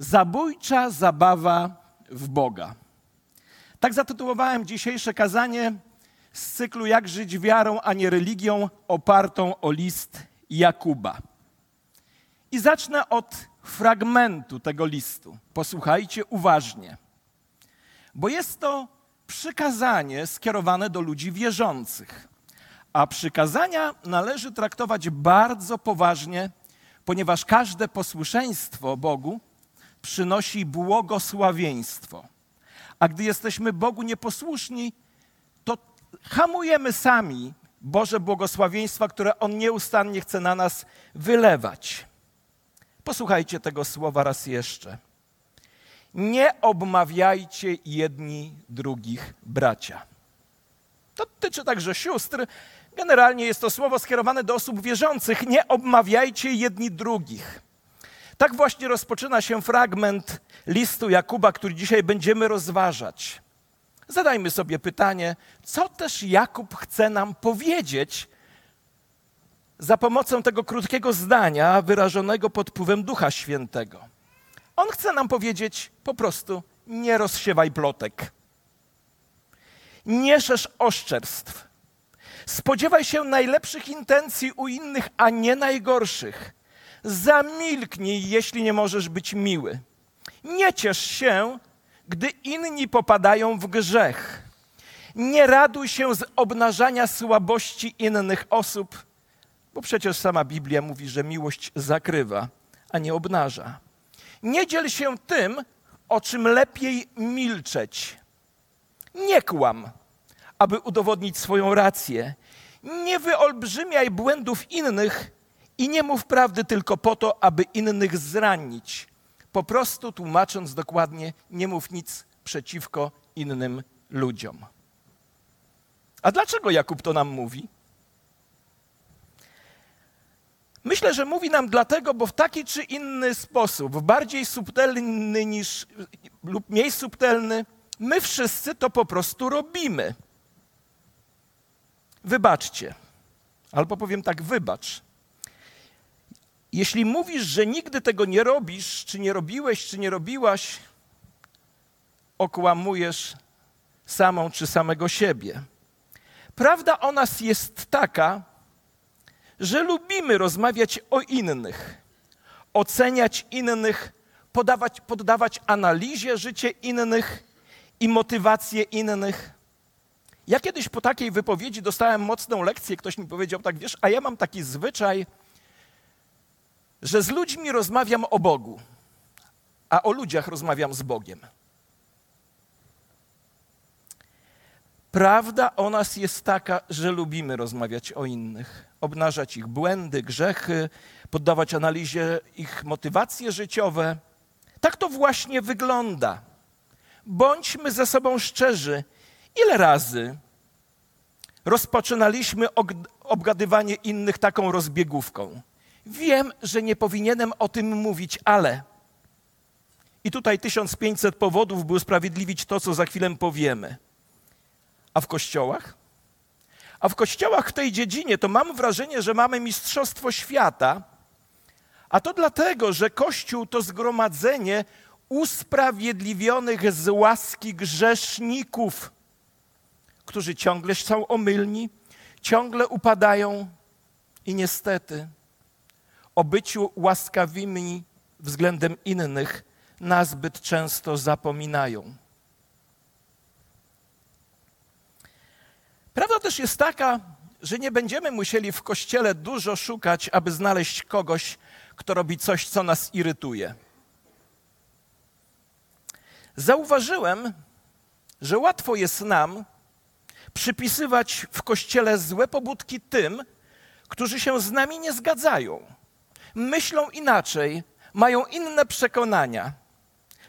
Zabójcza zabawa w Boga. Tak zatytułowałem dzisiejsze kazanie z cyklu Jak żyć wiarą, a nie religią, opartą o list Jakuba. I zacznę od fragmentu tego listu. Posłuchajcie uważnie, bo jest to przykazanie skierowane do ludzi wierzących. A przykazania należy traktować bardzo poważnie, ponieważ każde posłuszeństwo Bogu przynosi błogosławieństwo. A gdy jesteśmy Bogu nieposłuszni, to hamujemy sami Boże błogosławieństwa, które On nieustannie chce na nas wylewać. Posłuchajcie tego słowa raz jeszcze. Nie obmawiajcie jedni drugich bracia. To dotyczy także sióstr. Generalnie jest to słowo skierowane do osób wierzących. Nie obmawiajcie jedni drugich. Tak właśnie rozpoczyna się fragment listu Jakuba, który dzisiaj będziemy rozważać. Zadajmy sobie pytanie, co też Jakub chce nam powiedzieć za pomocą tego krótkiego zdania wyrażonego pod wpływem Ducha Świętego. On chce nam powiedzieć po prostu: nie rozsiewaj plotek, nie szerz oszczerstw. Spodziewaj się najlepszych intencji u innych, a nie najgorszych. Zamilknij, jeśli nie możesz być miły. Nie ciesz się, gdy inni popadają w grzech. Nie raduj się z obnażania słabości innych osób, bo przecież sama Biblia mówi, że miłość zakrywa, a nie obnaża. Nie dziel się tym, o czym lepiej milczeć. Nie kłam, aby udowodnić swoją rację. Nie wyolbrzymiaj błędów innych i nie mów prawdy tylko po to, aby innych zranić. Po prostu tłumacząc dokładnie, nie mów nic przeciwko innym ludziom. A dlaczego Jakub to nam mówi? Myślę, że mówi nam dlatego, bo w taki czy inny sposób, bardziej subtelny niż lub mniej subtelny, my wszyscy to po prostu robimy. Wybaczcie. Albo powiem tak, wybacz. Jeśli mówisz, że nigdy tego nie robisz, czy nie robiłeś, czy nie robiłaś, okłamujesz samą czy samego siebie. Prawda o nas jest taka, że lubimy rozmawiać o innych, oceniać innych, podawać, poddawać analizie życie innych i motywacje innych. Ja kiedyś po takiej wypowiedzi dostałem mocną lekcję. Ktoś mi powiedział tak, wiesz, a ja mam taki zwyczaj, że z ludźmi rozmawiam o Bogu, a o ludziach rozmawiam z Bogiem. Prawda o nas jest taka, że lubimy rozmawiać o innych, obnażać ich błędy, grzechy, poddawać analizie ich motywacje życiowe. Tak to właśnie wygląda. Bądźmy ze sobą szczerzy. Ile razy rozpoczynaliśmy obgadywanie innych taką rozbiegówką? Wiem, że nie powinienem o tym mówić, ale. I tutaj 1500 powodów, by usprawiedliwić to, co za chwilę powiemy. A w kościołach? A w kościołach w tej dziedzinie to mam wrażenie, że mamy mistrzostwo świata, a to dlatego, że Kościół to zgromadzenie usprawiedliwionych z łaski grzeszników, którzy ciągle są omylni, ciągle upadają i niestety o byciu łaskawymi względem innych nazbyt często zapominają. Prawda też jest taka, że nie będziemy musieli w kościele dużo szukać, aby znaleźć kogoś, kto robi coś, co nas irytuje. Zauważyłem, że łatwo jest nam przypisywać w kościele złe pobudki tym, którzy się z nami nie zgadzają, myślą inaczej, mają inne przekonania.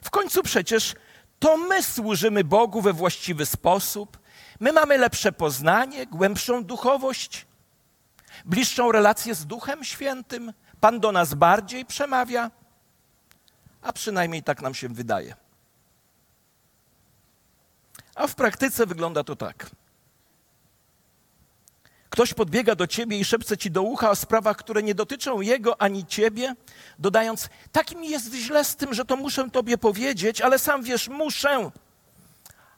W końcu przecież to my służymy Bogu we właściwy sposób, My mamy lepsze poznanie, głębszą duchowość, bliższą relację z Duchem Świętym. Pan do nas bardziej przemawia, a przynajmniej tak nam się wydaje. A w praktyce wygląda to tak. Ktoś podbiega do ciebie i szepce ci do ucha o sprawach, które nie dotyczą jego ani ciebie, dodając: Tak mi jest źle z tym, że to muszę tobie powiedzieć, ale sam wiesz, muszę.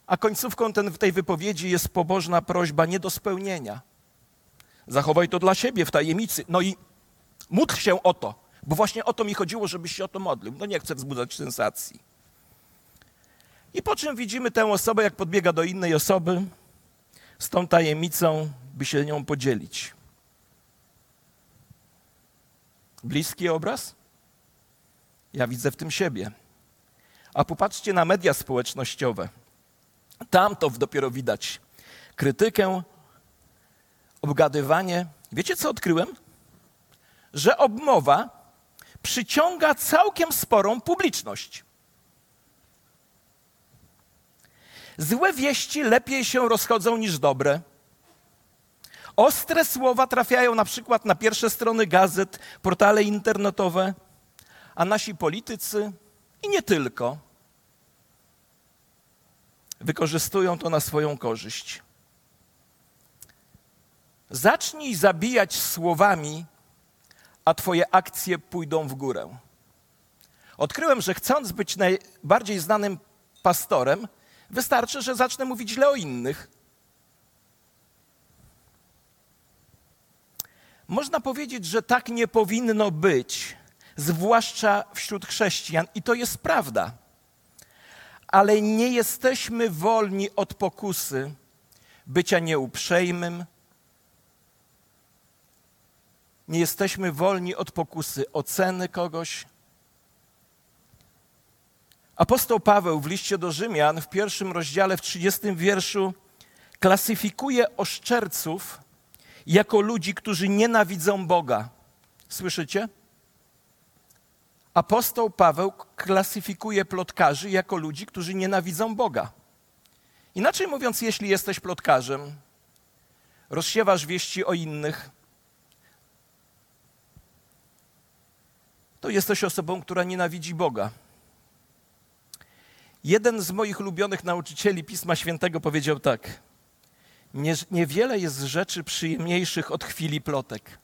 A końcówką ten, tej wypowiedzi jest pobożna prośba nie do spełnienia. Zachowaj to dla siebie w tajemnicy. No i módl się o to, bo właśnie o to mi chodziło, żebyś się o to modlił. No nie chcę wzbudzać sensacji. I po czym widzimy tę osobę, jak podbiega do innej osoby z tą tajemnicą, by się nią podzielić. Bliski obraz? Ja widzę w tym siebie. A popatrzcie na media społecznościowe. Tam to dopiero widać. Krytykę, obgadywanie. Wiecie, co odkryłem? Że obmowa przyciąga całkiem sporą publiczność. Złe wieści lepiej się rozchodzą niż dobre. Ostre słowa trafiają na przykład na pierwsze strony gazet, portale internetowe, a nasi politycy i nie tylko wykorzystują to na swoją korzyść. Zacznij zabijać słowami, a Twoje akcje pójdą w górę. Odkryłem, że chcąc być najbardziej znanym pastorem, wystarczy, że zacznę mówić źle o innych. Można powiedzieć, że tak nie powinno być, zwłaszcza wśród chrześcijan, i to jest prawda. Ale nie jesteśmy wolni od pokusy bycia nieuprzejmym, nie jesteśmy wolni od pokusy oceny kogoś. Apostoł Paweł w liście do Rzymian w pierwszym rozdziale, w 30 wierszu, klasyfikuje oszczerców jako ludzi, którzy nienawidzą Boga. Słyszycie? Apostoł Paweł klasyfikuje plotkarzy jako ludzi, którzy nienawidzą Boga. Inaczej mówiąc, jeśli jesteś plotkarzem, rozsiewasz wieści o innych, to jesteś osobą, która nienawidzi Boga. Jeden z moich ulubionych nauczycieli Pisma Świętego powiedział tak: nie, Niewiele jest rzeczy przyjemniejszych od chwili plotek.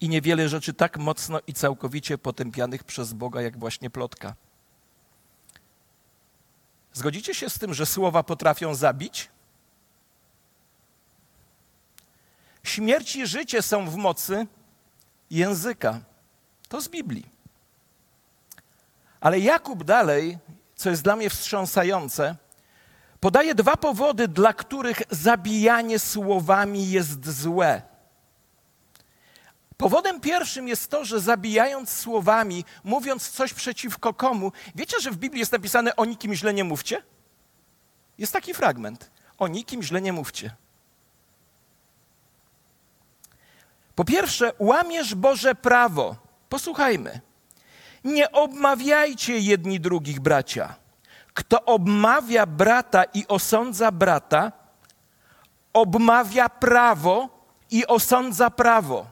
I niewiele rzeczy tak mocno i całkowicie potępianych przez Boga, jak właśnie plotka. Zgodzicie się z tym, że słowa potrafią zabić? Śmierć i życie są w mocy języka. To z Biblii. Ale Jakub dalej, co jest dla mnie wstrząsające, podaje dwa powody, dla których zabijanie słowami jest złe. Powodem pierwszym jest to, że zabijając słowami, mówiąc coś przeciwko komu, wiecie, że w Biblii jest napisane o nikim źle nie mówcie? Jest taki fragment. O nikim źle nie mówcie. Po pierwsze, łamiesz Boże prawo. Posłuchajmy. Nie obmawiajcie jedni drugich, bracia. Kto obmawia brata i osądza brata, obmawia prawo i osądza prawo.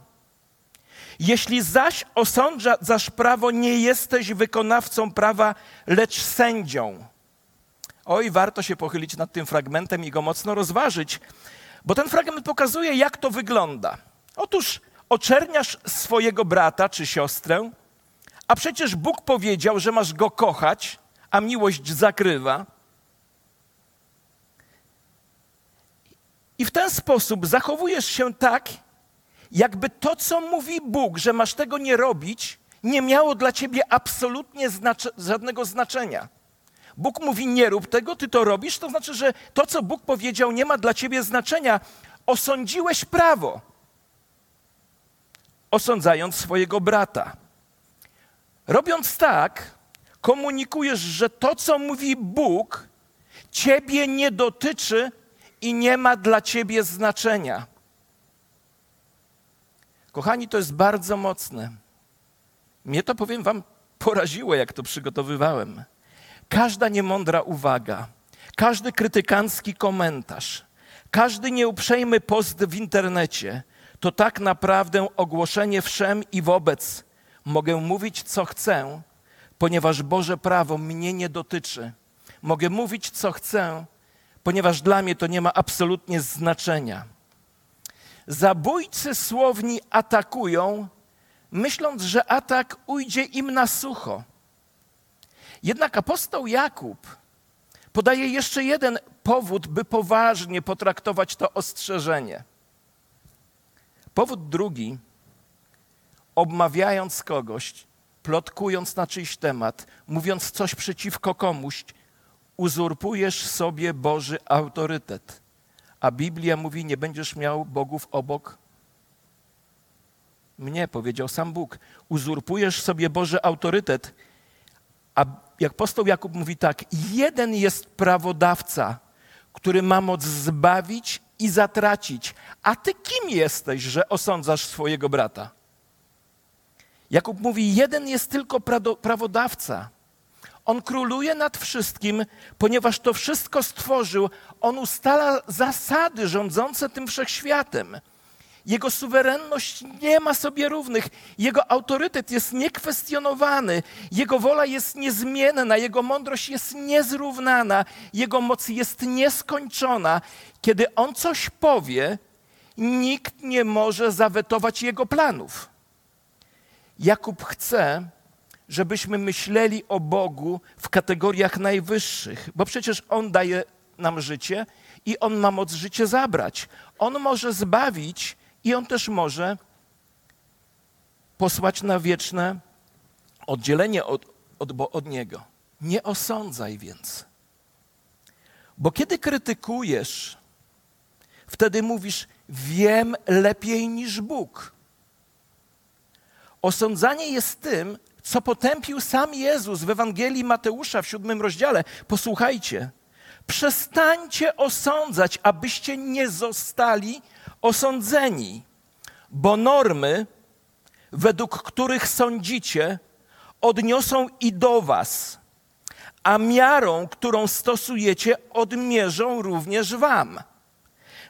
Jeśli zaś osądzasz prawo, nie jesteś wykonawcą prawa, lecz sędzią. Oj, warto się pochylić nad tym fragmentem i go mocno rozważyć, bo ten fragment pokazuje, jak to wygląda. Otóż oczerniasz swojego brata czy siostrę, a przecież Bóg powiedział, że masz go kochać, a miłość zakrywa. I w ten sposób zachowujesz się tak, jakby to, co mówi Bóg, że masz tego nie robić, nie miało dla ciebie absolutnie żadnego znaczenia. Bóg mówi: Nie rób tego, ty to robisz, to znaczy, że to, co Bóg powiedział, nie ma dla ciebie znaczenia. Osądziłeś prawo, osądzając swojego brata. Robiąc tak, komunikujesz, że to, co mówi Bóg, ciebie nie dotyczy i nie ma dla ciebie znaczenia. Kochani, to jest bardzo mocne. Mnie to, powiem Wam, poraziło, jak to przygotowywałem. Każda niemądra uwaga, każdy krytykancki komentarz, każdy nieuprzejmy post w internecie to tak naprawdę ogłoszenie wszem i wobec. Mogę mówić, co chcę, ponieważ Boże prawo mnie nie dotyczy. Mogę mówić, co chcę, ponieważ dla mnie to nie ma absolutnie znaczenia. Zabójcy słowni atakują, myśląc, że atak ujdzie im na sucho. Jednak apostoł Jakub podaje jeszcze jeden powód, by poważnie potraktować to ostrzeżenie. Powód drugi, obmawiając kogoś, plotkując na czyjś temat, mówiąc coś przeciwko komuś, uzurpujesz sobie Boży autorytet. A Biblia mówi: Nie będziesz miał bogów obok mnie, powiedział sam Bóg. Uzurpujesz sobie Boży autorytet. A jak apostoł Jakub mówi tak: Jeden jest prawodawca, który ma moc zbawić i zatracić. A ty kim jesteś, że osądzasz swojego brata? Jakub mówi: Jeden jest tylko prawodawca. On króluje nad wszystkim, ponieważ to wszystko stworzył. On ustala zasady rządzące tym wszechświatem. Jego suwerenność nie ma sobie równych, jego autorytet jest niekwestionowany, jego wola jest niezmienna, jego mądrość jest niezrównana, jego moc jest nieskończona. Kiedy on coś powie, nikt nie może zawetować jego planów. Jakub chce, żebyśmy myśleli o Bogu w kategoriach najwyższych, bo przecież On daje nam życie i On ma moc życie zabrać. On może zbawić i On też może posłać na wieczne oddzielenie od, od, od Niego. Nie osądzaj więc. Bo kiedy krytykujesz, wtedy mówisz: Wiem lepiej niż Bóg. Osądzanie jest tym, co potępił sam Jezus w Ewangelii Mateusza w siódmym rozdziale. Posłuchajcie. Przestańcie osądzać, abyście nie zostali osądzeni, bo normy, według których sądzicie, odniosą i do Was, a miarą, którą stosujecie, odmierzą również Wam.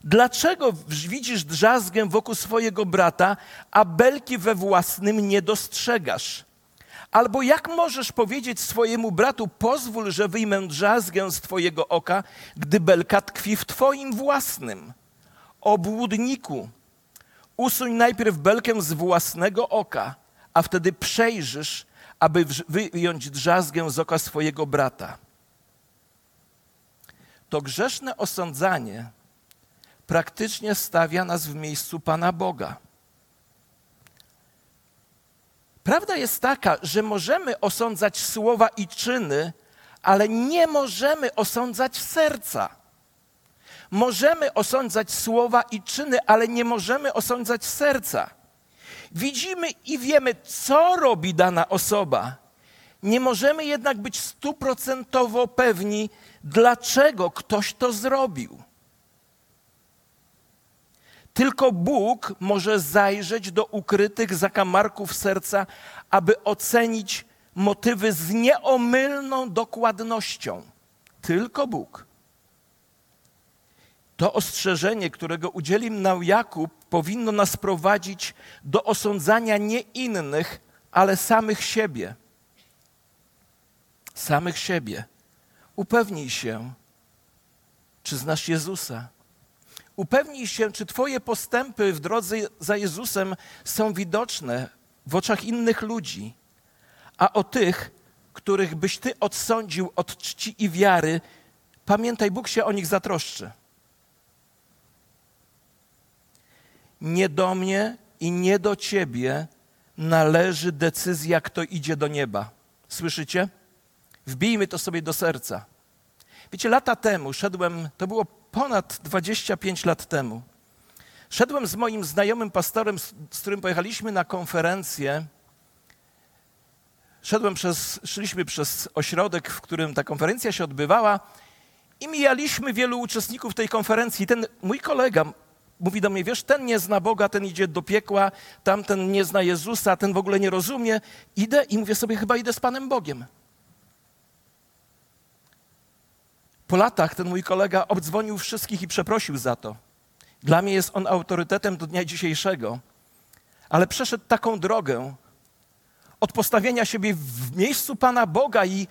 Dlaczego widzisz drzazgę wokół swojego brata, a belki we własnym nie dostrzegasz? Albo jak możesz powiedzieć swojemu bratu, pozwól, że wyjmę drzazgę z twojego oka, gdy belka tkwi w twoim własnym? Obłudniku, usuń najpierw belkę z własnego oka, a wtedy przejrzysz, aby wyjąć drzazgę z oka swojego brata. To grzeszne osądzanie praktycznie stawia nas w miejscu Pana Boga. Prawda jest taka, że możemy osądzać słowa i czyny, ale nie możemy osądzać serca. Możemy osądzać słowa i czyny, ale nie możemy osądzać serca. Widzimy i wiemy, co robi dana osoba. Nie możemy jednak być stuprocentowo pewni, dlaczego ktoś to zrobił. Tylko Bóg może zajrzeć do ukrytych zakamarków serca, aby ocenić motywy z nieomylną dokładnością. Tylko Bóg. To ostrzeżenie, którego udzielił nam Jakub, powinno nas prowadzić do osądzania nie innych, ale samych siebie. Samych siebie. Upewnij się, czy znasz Jezusa Upewnij się, czy Twoje postępy w drodze za Jezusem są widoczne w oczach innych ludzi, a o tych, których byś Ty odsądził od czci i wiary, pamiętaj, Bóg się o nich zatroszczy. Nie do mnie i nie do Ciebie należy decyzja, kto idzie do nieba. Słyszycie? Wbijmy to sobie do serca. Wiecie, lata temu szedłem, to było ponad 25 lat temu. Szedłem z moim znajomym pastorem, z którym pojechaliśmy na konferencję. Szedłem przez, szliśmy przez ośrodek, w którym ta konferencja się odbywała i mijaliśmy wielu uczestników tej konferencji. Ten mój kolega mówi do mnie, wiesz, ten nie zna Boga, ten idzie do piekła, tamten nie zna Jezusa, ten w ogóle nie rozumie. Idę i mówię sobie, chyba idę z Panem Bogiem. Po latach ten mój kolega obdzwonił wszystkich i przeprosił za to. Dla mnie jest on autorytetem do dnia dzisiejszego, ale przeszedł taką drogę od postawienia siebie w miejscu Pana Boga i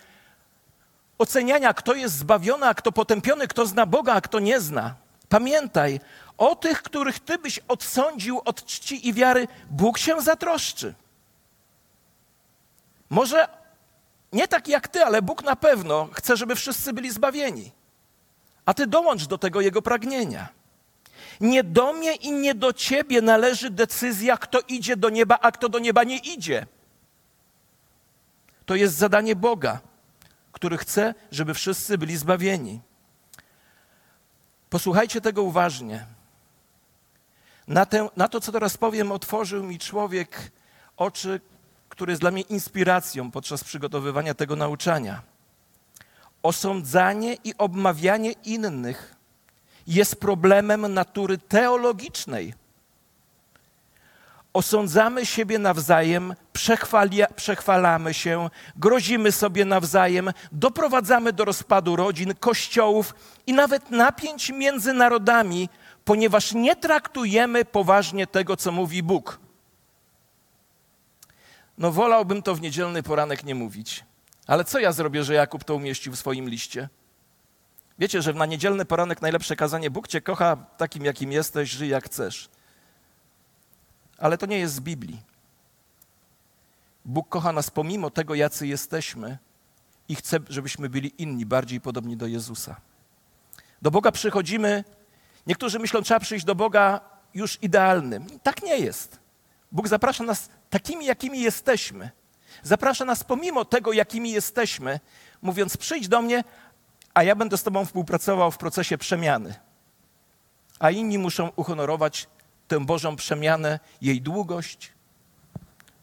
oceniania, kto jest zbawiony, a kto potępiony, kto zna Boga, a kto nie zna. Pamiętaj, o tych, których ty byś odsądził od czci i wiary, Bóg się zatroszczy. Może nie tak jak ty, ale Bóg na pewno chce, żeby wszyscy byli zbawieni. A ty dołącz do tego jego pragnienia. Nie do mnie i nie do ciebie należy decyzja, kto idzie do nieba, a kto do nieba nie idzie. To jest zadanie Boga, który chce, żeby wszyscy byli zbawieni. Posłuchajcie tego uważnie. Na, tę, na to, co teraz powiem, otworzył mi człowiek oczy, który jest dla mnie inspiracją podczas przygotowywania tego nauczania. Osądzanie i obmawianie innych jest problemem natury teologicznej. Osądzamy siebie nawzajem, przechwalamy się, grozimy sobie nawzajem, doprowadzamy do rozpadu rodzin, kościołów i nawet napięć między narodami, ponieważ nie traktujemy poważnie tego, co mówi Bóg. No, wolałbym to w niedzielny poranek nie mówić. Ale co ja zrobię, że Jakub to umieścił w swoim liście? Wiecie, że na niedzielny poranek najlepsze kazanie Bóg cię kocha takim, jakim jesteś, żyj jak chcesz. Ale to nie jest z Biblii. Bóg kocha nas pomimo tego, jacy jesteśmy i chce, żebyśmy byli inni, bardziej podobni do Jezusa. Do Boga przychodzimy, niektórzy myślą, trzeba przyjść do Boga już idealnym. Tak nie jest. Bóg zaprasza nas takimi, jakimi jesteśmy. Zaprasza nas pomimo tego, jakimi jesteśmy, mówiąc: przyjdź do mnie, a ja będę z Tobą współpracował w procesie przemiany. A inni muszą uhonorować tę Bożą przemianę, jej długość,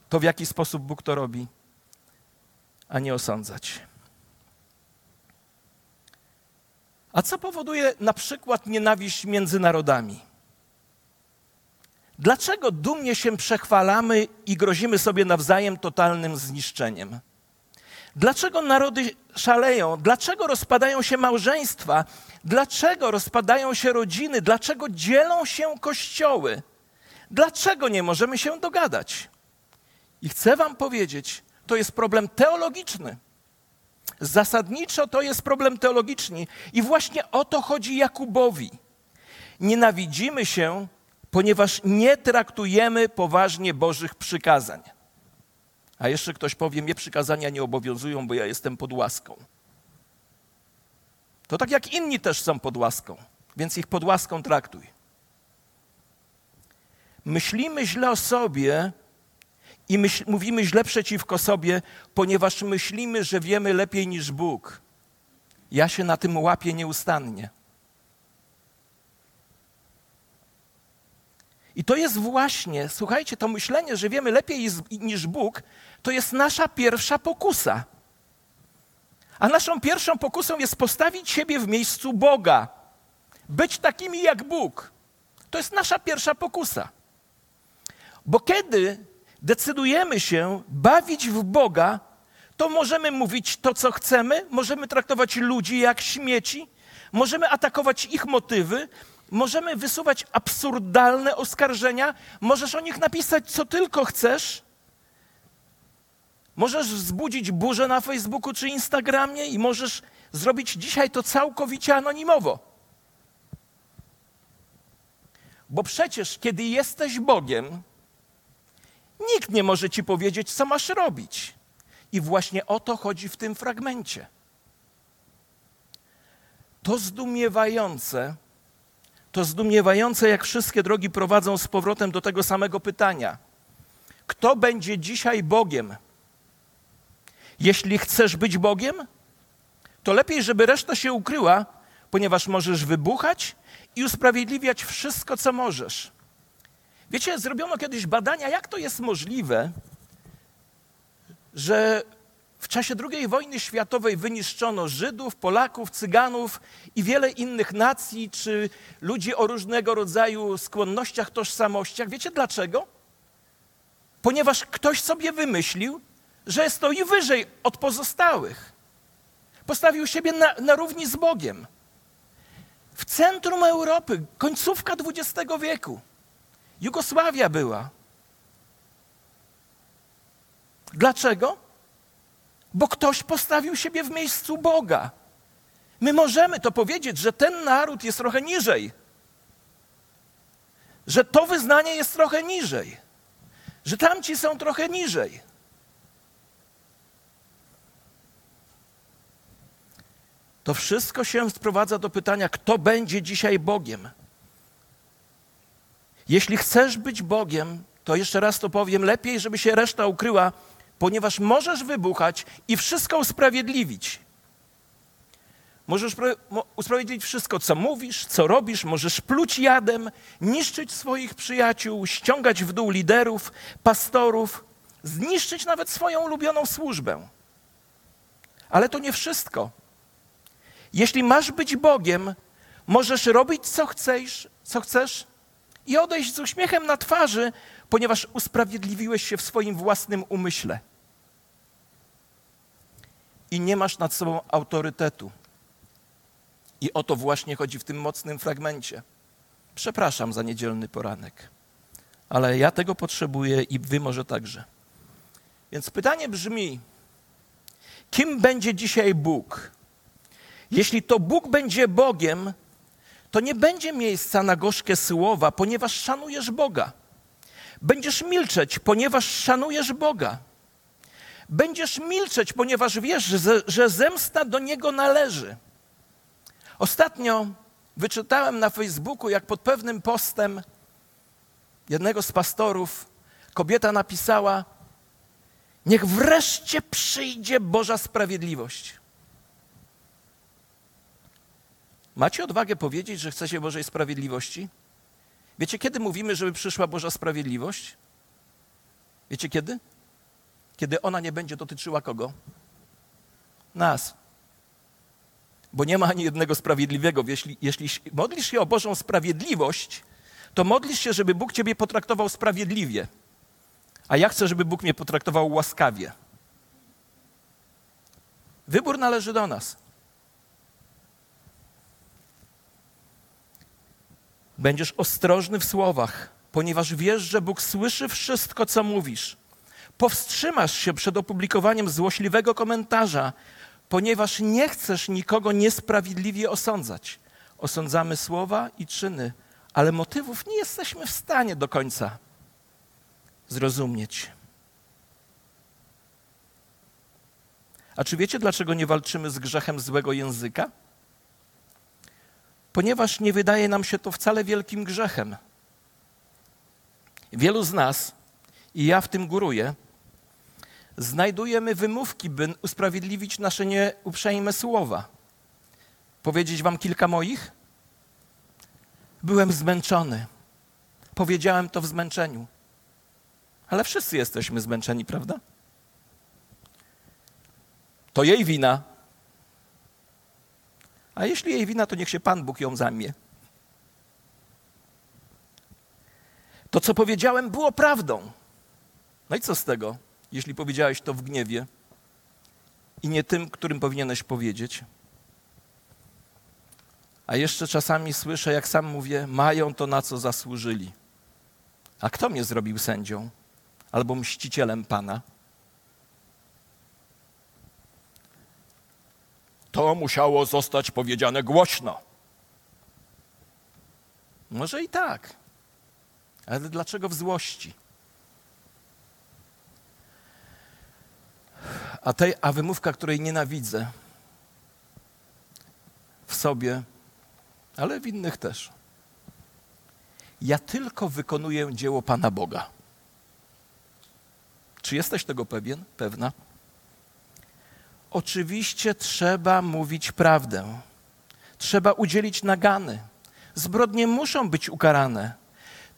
to w jaki sposób Bóg to robi, a nie osądzać. A co powoduje na przykład nienawiść między narodami? Dlaczego dumnie się przechwalamy i grozimy sobie nawzajem totalnym zniszczeniem? Dlaczego narody szaleją? Dlaczego rozpadają się małżeństwa? Dlaczego rozpadają się rodziny? Dlaczego dzielą się kościoły? Dlaczego nie możemy się dogadać? I chcę Wam powiedzieć, to jest problem teologiczny. Zasadniczo to jest problem teologiczny. I właśnie o to chodzi Jakubowi. Nienawidzimy się, ponieważ nie traktujemy poważnie Bożych przykazań. A jeszcze ktoś powie, mnie przykazania nie obowiązują, bo ja jestem pod łaską. To tak jak inni też są pod łaską, więc ich pod łaską traktuj. Myślimy źle o sobie i myśl, mówimy źle przeciwko sobie, ponieważ myślimy, że wiemy lepiej niż Bóg. Ja się na tym łapię nieustannie. I to jest właśnie, słuchajcie, to myślenie, że wiemy lepiej niż Bóg, to jest nasza pierwsza pokusa. A naszą pierwszą pokusą jest postawić siebie w miejscu Boga. Być takimi jak Bóg. To jest nasza pierwsza pokusa. Bo kiedy decydujemy się bawić w Boga, to możemy mówić to, co chcemy, możemy traktować ludzi jak śmieci, możemy atakować ich motywy, możemy wysuwać absurdalne oskarżenia, możesz o nich napisać, co tylko chcesz. Możesz wzbudzić burzę na Facebooku czy Instagramie i możesz zrobić dzisiaj to całkowicie anonimowo. Bo przecież, kiedy jesteś Bogiem, nikt nie może ci powiedzieć, co masz robić. I właśnie o to chodzi w tym fragmencie. To zdumiewające, to zdumiewające, jak wszystkie drogi prowadzą z powrotem do tego samego pytania. Kto będzie dzisiaj Bogiem? Jeśli chcesz być Bogiem, to lepiej, żeby reszta się ukryła, ponieważ możesz wybuchać i usprawiedliwiać wszystko, co możesz. Wiecie, zrobiono kiedyś badania, jak to jest możliwe, że w czasie II wojny światowej wyniszczono Żydów, Polaków, Cyganów i wiele innych nacji czy ludzi o różnego rodzaju skłonnościach, tożsamościach. Wiecie dlaczego? Ponieważ ktoś sobie wymyślił, że stoi wyżej od pozostałych. Postawił siebie na, na równi z Bogiem. W centrum Europy, końcówka XX wieku, Jugosławia była. Dlaczego? Bo ktoś postawił siebie w miejscu Boga. My możemy to powiedzieć, że ten naród jest trochę niżej, że to wyznanie jest trochę niżej, że tamci są trochę niżej. To wszystko się sprowadza do pytania, kto będzie dzisiaj Bogiem. Jeśli chcesz być Bogiem, to jeszcze raz to powiem, lepiej, żeby się reszta ukryła, ponieważ możesz wybuchać i wszystko usprawiedliwić. Możesz usprawiedliwić wszystko, co mówisz, co robisz, możesz pluć jadem, niszczyć swoich przyjaciół, ściągać w dół liderów, pastorów, zniszczyć nawet swoją ulubioną służbę. Ale to nie wszystko. Jeśli masz być Bogiem, możesz robić co chcesz, co chcesz i odejść z uśmiechem na twarzy, ponieważ usprawiedliwiłeś się w swoim własnym umyśle. I nie masz nad sobą autorytetu. I o to właśnie chodzi w tym mocnym fragmencie. Przepraszam za niedzielny poranek, ale ja tego potrzebuję i wy może także. Więc pytanie brzmi: kim będzie dzisiaj Bóg? Jeśli to Bóg będzie Bogiem, to nie będzie miejsca na gorzkie słowa, ponieważ szanujesz Boga. Będziesz milczeć, ponieważ szanujesz Boga. Będziesz milczeć, ponieważ wiesz, że, zemsta do Niego należy. Ostatnio wyczytałem na Facebooku, jak pod pewnym postem jednego z pastorów kobieta napisała: Niech wreszcie przyjdzie Boża sprawiedliwość. Macie odwagę powiedzieć, że chcecie Bożej sprawiedliwości? Wiecie, kiedy mówimy, żeby przyszła Boża sprawiedliwość? Wiecie kiedy? Kiedy ona nie będzie dotyczyła kogo? Nas. Bo nie ma ani jednego sprawiedliwego. Jeśli, jeśli modlisz się o Bożą sprawiedliwość, to modlisz się, żeby Bóg ciebie potraktował sprawiedliwie. A ja chcę, żeby Bóg mnie potraktował łaskawie. Wybór należy do nas. Będziesz ostrożny w słowach, ponieważ wiesz, że Bóg słyszy wszystko, co mówisz. Powstrzymasz się przed opublikowaniem złośliwego komentarza, ponieważ nie chcesz nikogo niesprawiedliwie osądzać. Osądzamy słowa i czyny, ale motywów nie jesteśmy w stanie do końca zrozumieć. A czy wiecie, dlaczego nie walczymy z grzechem złego języka? Ponieważ nie wydaje nam się to wcale wielkim grzechem. Wielu z nas, i ja w tym góruję, znajdujemy wymówki, by usprawiedliwić nasze nieuprzejme słowa. Powiedzieć wam kilka moich? Byłem zmęczony. Powiedziałem to w zmęczeniu. Ale wszyscy jesteśmy zmęczeni, prawda? To jej wina, a jeśli jej wina, to niech się Pan Bóg ją zajmie. To, co powiedziałem, było prawdą. No i co z tego, jeśli powiedziałeś to w gniewie i nie tym, którym powinieneś powiedzieć? A jeszcze czasami słyszę, jak sam mówię, mają to na co zasłużyli. A kto mnie zrobił sędzią albo mścicielem Pana? To musiało zostać powiedziane głośno. Może i tak, ale dlaczego w złości? A, tej, a wymówka, której nienawidzę w sobie, ale w innych też. Ja tylko wykonuję dzieło Pana Boga. Czy jesteś tego pewien, pewna? Oczywiście trzeba mówić prawdę. Trzeba udzielić nagany. Zbrodnie muszą być ukarane.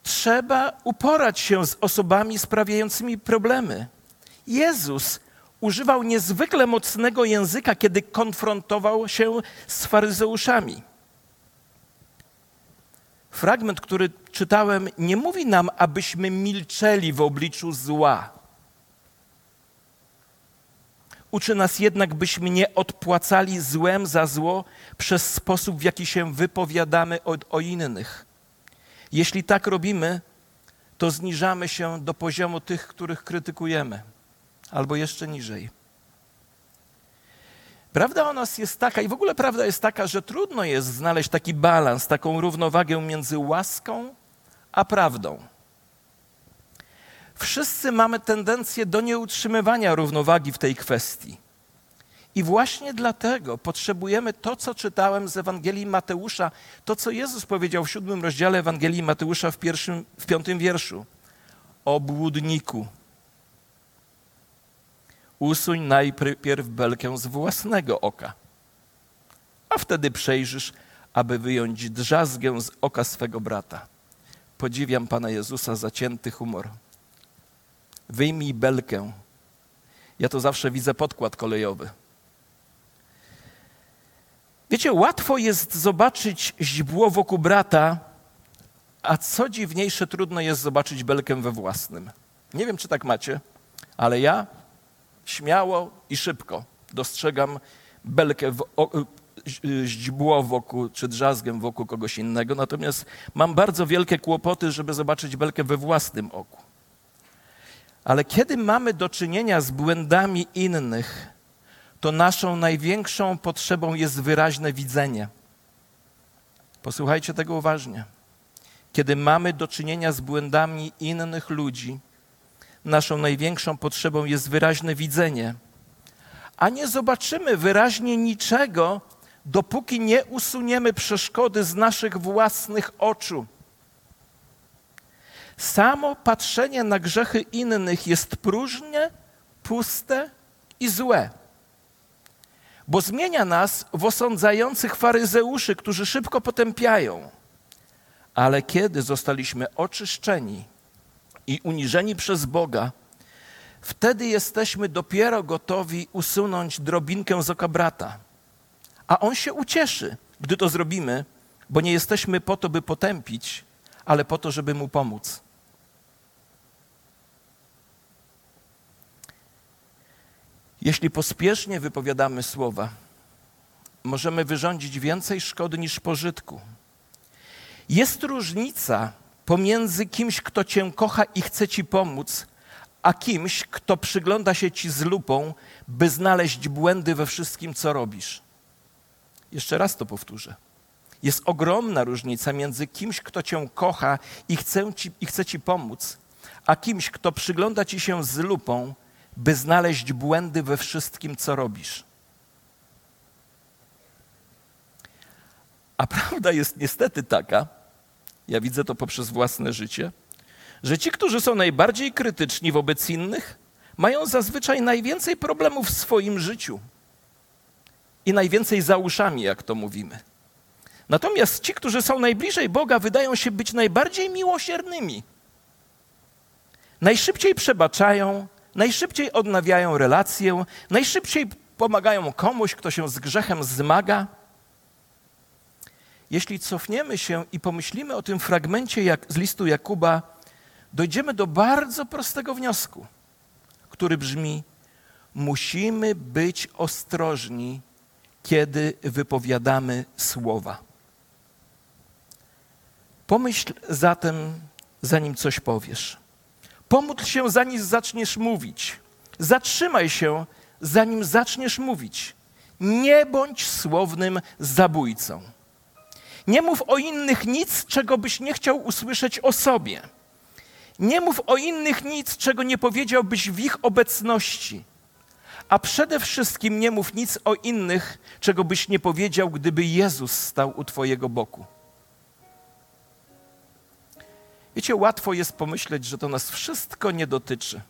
Trzeba uporać się z osobami sprawiającymi problemy. Jezus używał niezwykle mocnego języka, kiedy konfrontował się z faryzeuszami. Fragment, który czytałem, nie mówi nam, abyśmy milczeli w obliczu zła. Uczy nas jednak, byśmy nie odpłacali złem za zło przez sposób, w jaki się wypowiadamy o, o innych. Jeśli tak robimy, to zniżamy się do poziomu tych, których krytykujemy, albo jeszcze niżej. Prawda o nas jest taka, i w ogóle prawda jest taka, że trudno jest znaleźć taki balans, taką równowagę między łaską a prawdą. Wszyscy mamy tendencję do nieutrzymywania równowagi w tej kwestii. I właśnie dlatego potrzebujemy to, co czytałem z Ewangelii Mateusza, to, co Jezus powiedział w siódmym rozdziale Ewangelii Mateusza w, pierwszym, w piątym wierszu. Obłudniku, usuń najpierw belkę z własnego oka, a wtedy przejrzysz, aby wyjąć drzazgę z oka swego brata. Podziwiam Pana Jezusa za cięty humor. Wyjmij belkę. Ja to zawsze widzę podkład kolejowy. Wiecie, łatwo jest zobaczyć źdźbło wokół brata, a co dziwniejsze, trudno jest zobaczyć belkę we własnym. Nie wiem, czy tak macie, ale ja śmiało i szybko dostrzegam belkę, w, o, źdźbło wokół, czy drzazgiem wokół kogoś innego, natomiast mam bardzo wielkie kłopoty, żeby zobaczyć belkę we własnym oku. Ale kiedy mamy do czynienia z błędami innych, to naszą największą potrzebą jest wyraźne widzenie. Posłuchajcie tego uważnie. Kiedy mamy do czynienia z błędami innych ludzi, naszą największą potrzebą jest wyraźne widzenie, a nie zobaczymy wyraźnie niczego, dopóki nie usuniemy przeszkody z naszych własnych oczu. Samo patrzenie na grzechy innych jest próżne, puste i złe, bo zmienia nas w osądzających faryzeuszy, którzy szybko potępiają. Ale kiedy zostaliśmy oczyszczeni i uniżeni przez Boga, wtedy jesteśmy dopiero gotowi usunąć drobinkę z oka brata. A on się ucieszy, gdy to zrobimy, bo nie jesteśmy po to, by potępić, ale po to, żeby mu pomóc. Jeśli pospiesznie wypowiadamy słowa, możemy wyrządzić więcej szkody niż pożytku. Jest różnica pomiędzy kimś, kto cię kocha i chce ci pomóc, a kimś, kto przygląda się ci z lupą, by znaleźć błędy we wszystkim, co robisz. Jeszcze raz to powtórzę. Jest ogromna różnica między kimś, kto cię kocha i chce ci, i chce ci pomóc, a kimś, kto przygląda ci się z lupą, by znaleźć błędy we wszystkim, co robisz. A prawda jest niestety taka, ja widzę to poprzez własne życie, że ci, którzy są najbardziej krytyczni wobec innych, mają zazwyczaj najwięcej problemów w swoim życiu i najwięcej za uszami, jak to mówimy. Natomiast ci, którzy są najbliżej Boga, wydają się być najbardziej miłosiernymi. Najszybciej przebaczają, najszybciej odnawiają relację, najszybciej pomagają komuś, kto się z grzechem zmaga. Jeśli cofniemy się i pomyślimy o tym fragmencie jak, z listu Jakuba, dojdziemy do bardzo prostego wniosku, który brzmi: Musimy być ostrożni, kiedy wypowiadamy słowa. Pomyśl zatem, zanim coś powiesz. Pomódl się, zanim zaczniesz mówić. Zatrzymaj się, zanim zaczniesz mówić. Nie bądź słownym zabójcą. Nie mów o innych nic, czego byś nie chciał usłyszeć o sobie. Nie mów o innych nic, czego nie powiedziałbyś w ich obecności. A przede wszystkim nie mów nic o innych, czego byś nie powiedział, gdyby Jezus stał u Twojego boku. Wiecie, łatwo jest pomyśleć, że to nas wszystko nie dotyczy.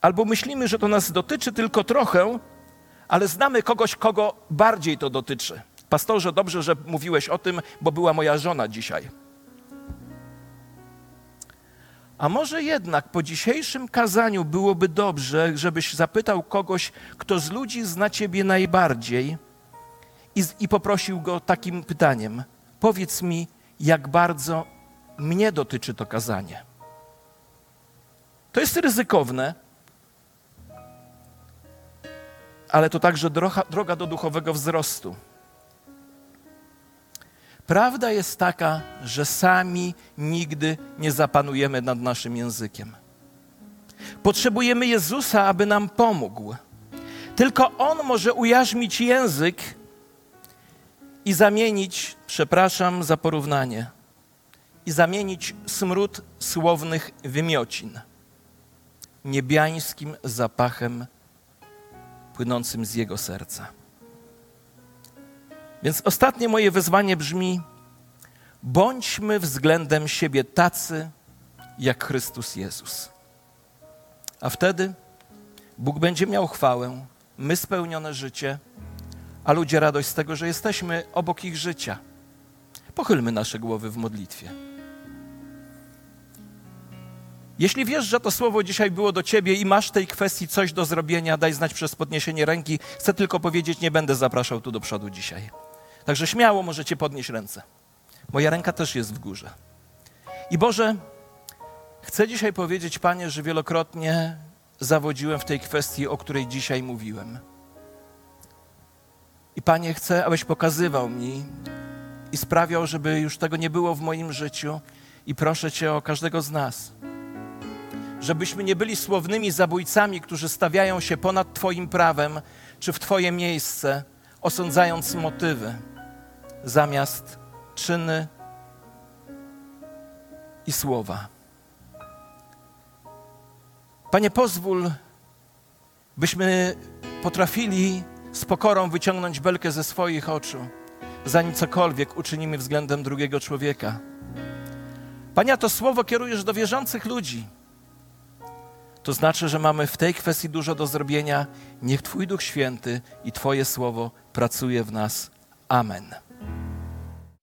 Albo myślimy, że to nas dotyczy tylko trochę, ale znamy kogoś, kogo bardziej to dotyczy. Pastorze, dobrze, że mówiłeś o tym, bo była moja żona dzisiaj. A może jednak po dzisiejszym kazaniu byłoby dobrze, żebyś zapytał kogoś, kto z ludzi zna Ciebie najbardziej i, i poprosił go takim pytaniem: Powiedz mi, jak bardzo mnie dotyczy to kazanie. To jest ryzykowne, ale to także droga, droga do duchowego wzrostu. Prawda jest taka, że sami nigdy nie zapanujemy nad naszym językiem. Potrzebujemy Jezusa, aby nam pomógł. Tylko On może ujarzmić język i zamienić, przepraszam za porównanie, i zamienić smród słownych wymiocin niebiańskim zapachem płynącym z jego serca. Więc ostatnie moje wezwanie brzmi: bądźmy względem siebie tacy, jak Chrystus Jezus. A wtedy Bóg będzie miał chwałę, my spełnione życie, a ludzie radość z tego, że jesteśmy obok ich życia. Pochylmy nasze głowy w modlitwie. Jeśli wiesz, że to słowo dzisiaj było do ciebie i masz w tej kwestii coś do zrobienia, daj znać przez podniesienie ręki. Chcę tylko powiedzieć, nie będę zapraszał tu do przodu dzisiaj. Także śmiało możecie podnieść ręce. Moja ręka też jest w górze. I Boże, chcę dzisiaj powiedzieć, Panie, że wielokrotnie zawodziłem w tej kwestii, o której dzisiaj mówiłem. I Panie, chcę, abyś pokazywał mi i sprawiał, żeby już tego nie było w moim życiu. I proszę Cię o każdego z nas, żebyśmy nie byli słownymi zabójcami, którzy stawiają się ponad Twoim prawem czy w Twoje miejsce, osądzając motywy, zamiast czyny i słowa. Panie, pozwól, byśmy potrafili z pokorą wyciągnąć belkę ze swoich oczu, zanim cokolwiek uczynimy względem drugiego człowieka. Panie, to słowo kierujesz do wierzących ludzi. To znaczy, że mamy w tej kwestii dużo do zrobienia. Niech Twój Duch Święty i Twoje słowo pracuje w nas. Amen.